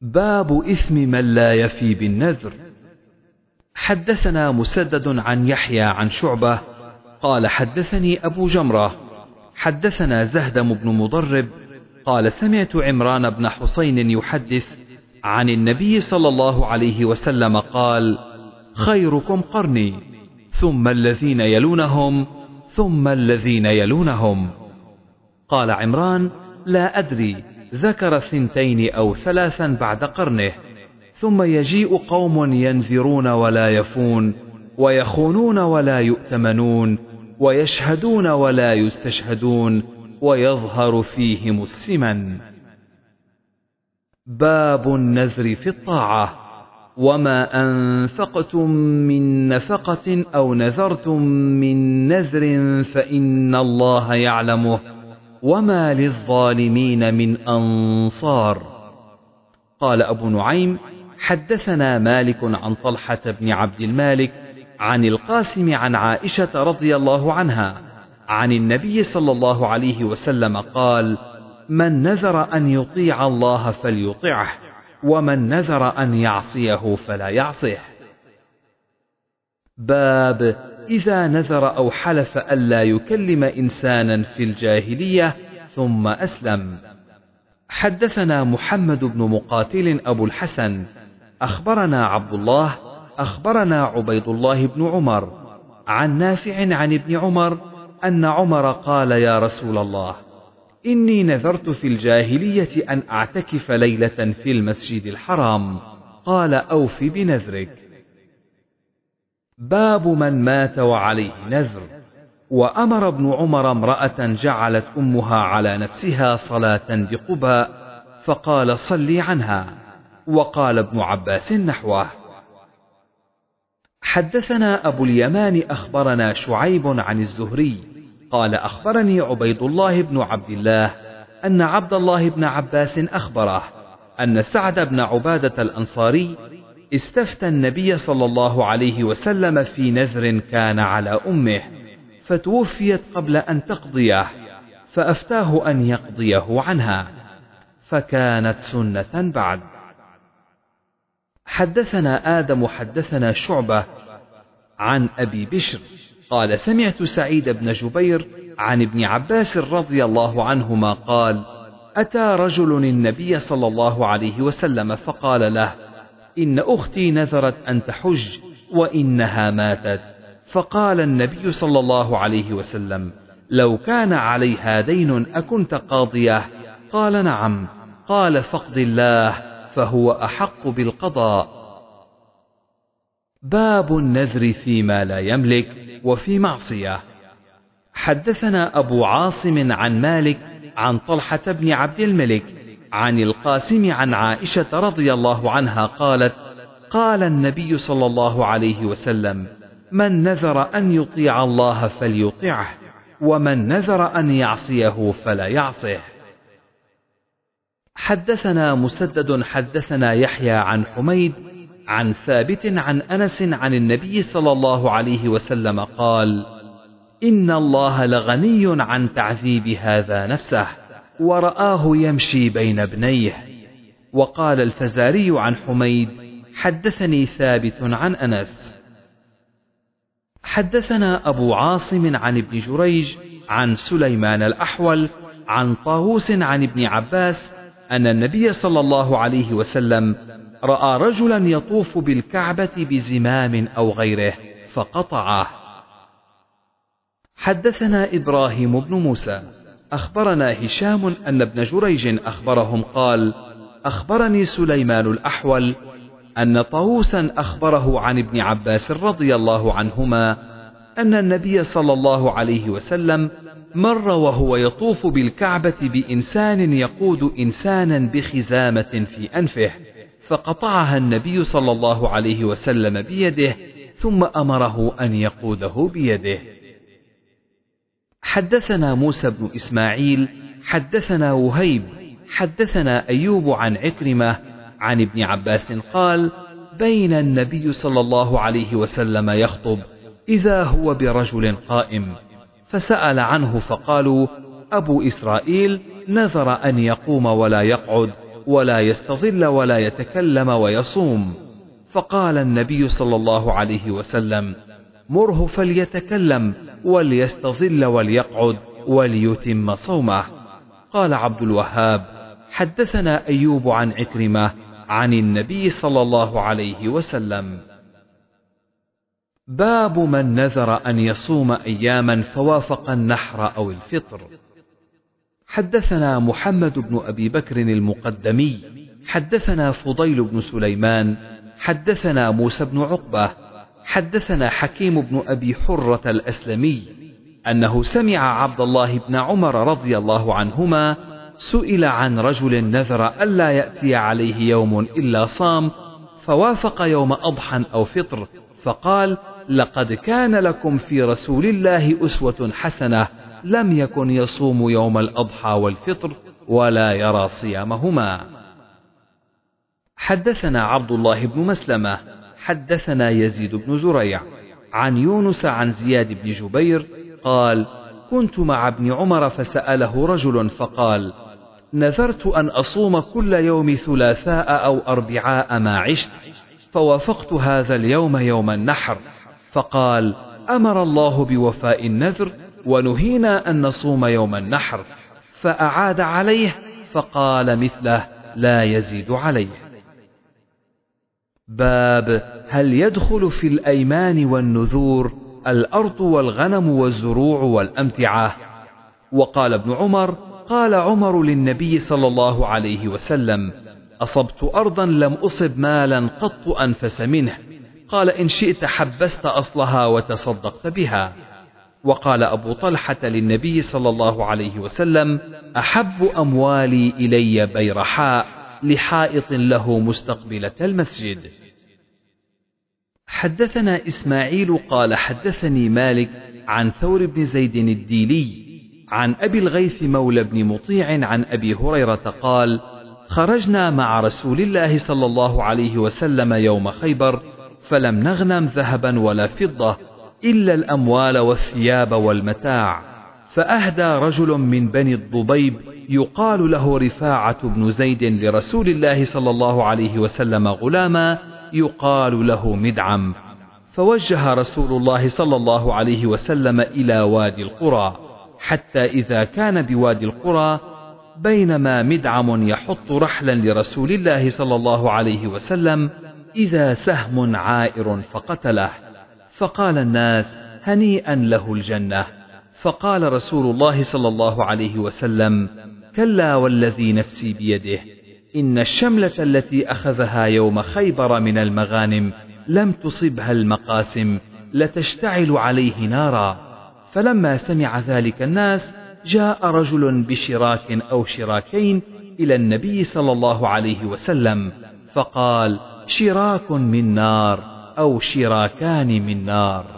باب إثم من لا يفي بالنذر. حدثنا مسدد عن يحيى عن شعبة قال حدثني أبو جمرة حدثنا زهدم بن مضرب قال سمعت عمران بن حسين يحدث عن النبي صلى الله عليه وسلم قال خيركم قرني ثم الذين يلونهم ثم الذين يلونهم. قال عمران لا أدري ذكر ثنتين أو ثلاثا بعد قرنه ثم يجيء قوم ينذرون ولا يفون ويخونون ولا يؤتمنون ويشهدون ولا يستشهدون ويظهر فيهم السمن. باب النذر في الطاعة وما أنفقتم من نفقة أو نذرتم من نذر فإن الله يعلمه. وما للظالمين من انصار. قال ابو نعيم حدثنا مالك عن طلحه بن عبد المالك عن القاسم عن عائشه رضي الله عنها عن النبي صلى الله عليه وسلم قال من نذر ان يطيع الله فليطعه ومن نذر ان يعصيه فلا يعصيه باب إذا نذر أو حلف ألا يكلم إنسانا في الجاهلية ثم أسلم. حدثنا محمد بن مقاتل أبو الحسن أخبرنا عبد الله أخبرنا عبيد الله بن عمر عن نافع عن ابن عمر أن عمر قال يا رسول الله إني نذرت في الجاهلية أن أعتكف ليلة في المسجد الحرام. قال أوف بنذرك. باب من مات وعليه نذر. وأمر ابن عمر امرأة جعلت أمها على نفسها صلاة بقباء فقال صلي عنها. وقال ابن عباس نحوه حدثنا أبو اليمان أخبرنا شعيب عن الزهري قال أخبرني عبيد الله بن عبد الله أن عبد الله بن عباس أخبره أن سعد بن عبادة الأنصاري استفتى النبي صلى الله عليه وسلم في نذر كان على أمه فتوفيت قبل أن تقضيه فأفتاه أن يقضيه عنها فكانت سنة بعد. حدثنا آدم حدثنا شعبة عن أبي بشر قال سمعت سعيد بن جبير عن ابن عباس رضي الله عنهما قال أتى رجل النبي صلى الله عليه وسلم فقال له إن أختي نذرت أن تحج وإنها ماتت. فقال النبي صلى الله عليه وسلم لو كان عليها دين أكنت قاضيه قال نعم. قال فاقض الله فهو أحق بالقضاء. باب النذر فيما لا يملك وفي معصية. حدثنا أبو عاصم عن مالك عن طلحة بن عبد الملك عن القاسم عن عائشة رضي الله عنها قالت قال النبي صلى الله عليه وسلم من نذر أن يطيع الله فليطعه ومن نذر أن يعصيه فلا يعصه حدثنا مسدد حدثنا يحيى عن حميد عن ثابت عن أنس عن النبي صلى الله عليه وسلم قال إن الله لغني عن تعذيب هذا نفسه. ورآه يمشي بين ابنيه. وقال الفزاري عن حميد حدثني ثابت عن أنس. حدثنا أبو عاصم عن ابن جريج عن سليمان الأحول عن طاووس عن ابن عباس أن النبي صلى الله عليه وسلم رأى رجلا يطوف بالكعبة بزمام أو غيره فقطعه. حدثنا إبراهيم بن موسى. أخبرنا هشام أن ابن جريج أخبرهم قال أخبرني سليمان الأحول أن طاووسا أخبره عن ابن عباس رضي الله عنهما أن النبي صلى الله عليه وسلم مر وهو يطوف بالكعبة بإنسان يقود انسانا بخزامة في أنفه فقطعها النبي صلى الله عليه وسلم بيده ثم أمره أن يقوده بيده. حدثنا موسى بن إسماعيل حدثنا وهيب حدثنا أيوب عن عكرمة عن ابن عباس قال بين النبي صلى الله عليه وسلم يخطب إذا هو برجل قائم فسأل عنه فقالوا أبو إسرائيل نذر أن يقوم ولا يقعد ولا يستظل ولا يتكلم ويصوم. فقال النبي صلى الله عليه وسلم مره فليتكلم وليستظل وليقعد وليتم صومه. قال عبد الوهاب حدثنا أيوب عن عكرمة عن النبي صلى الله عليه وسلم. باب من نذر أن يصوم أياما فوافق النحر أو الفطر. حدثنا محمد بن أبي بكر المقدمي حدثنا فضيل بن سليمان حدثنا موسى بن عقبة حدثنا حكيم بن أبي حرة الأسلمي أنه سمع عبد الله بن عمر رضي الله عنهما سئل عن رجل نذر ألا يأتي عليه يوم إلا صام فوافق يوم أضحى أو فطر فقال لقد كان لكم في رسول الله أسوة حسنة لم يكن يصوم يوم الأضحى والفطر ولا يرى صيامهما. حدثنا عبد الله بن مسلمة حدثنا يزيد بن زريع عن يونس عن زياد بن جبير قال كنت مع ابن عمر فسأله رجل فقال نذرت أن أصوم كل يوم ثلاثاء أو أربعاء ما عشت فوافقت هذا اليوم يوم النحر فقال أمر الله بوفاء النذر ونهينا أن نصوم يوم النحر فأعاد عليه فقال مثله لا يزيد عليه. باب هل يدخل في الأيمان والنذور الأرض والغنم والزروع والأمتعة؟ وقال ابن عمر قال عمر للنبي صلى الله عليه وسلم أصبت أرضا لم أصب مالا قط أنفس منه. قال إن شئت حبست أصلها وتصدقت بها. وقال أبو طلحة للنبي صلى الله عليه وسلم أحب أموالي إلي بيرحاء. لحائط له مستقبلة المسجد. حدثنا إسماعيل قال حدثني مالك عن ثور بن زيد الديلي عن أبي الغيث مولى بن مطيع عن أبي هريرة قال خرجنا مع رسول الله صلى الله عليه وسلم يوم خيبر فلم نغنم ذهبا ولا فضة إلا الأموال والثياب والمتاع. فأهدى رجل من بني الضبيب يقال له رفاعة بن زيد لرسول الله صلى الله عليه وسلم غلاما يقال له مدعم. فوجه رسول الله صلى الله عليه وسلم إلى وادي القرى. حتى إذا كان بوادي القرى بينما مدعم يحط رحلا لرسول الله صلى الله عليه وسلم إذا سهم عائر فقتله. فقال الناس هنيئا له الجنة. فقال رسول الله صلى الله عليه وسلم كلا والذي نفسي بيده إن الشملة التي أخذها يوم خيبر من المغانم لم تصبها المقاسم لتشتعل عليه نارا. فلما سمع ذلك الناس جاء رجل بشراك أو شراكين إلى النبي صلى الله عليه وسلم فقال شراك من نار أو شراكان من نار.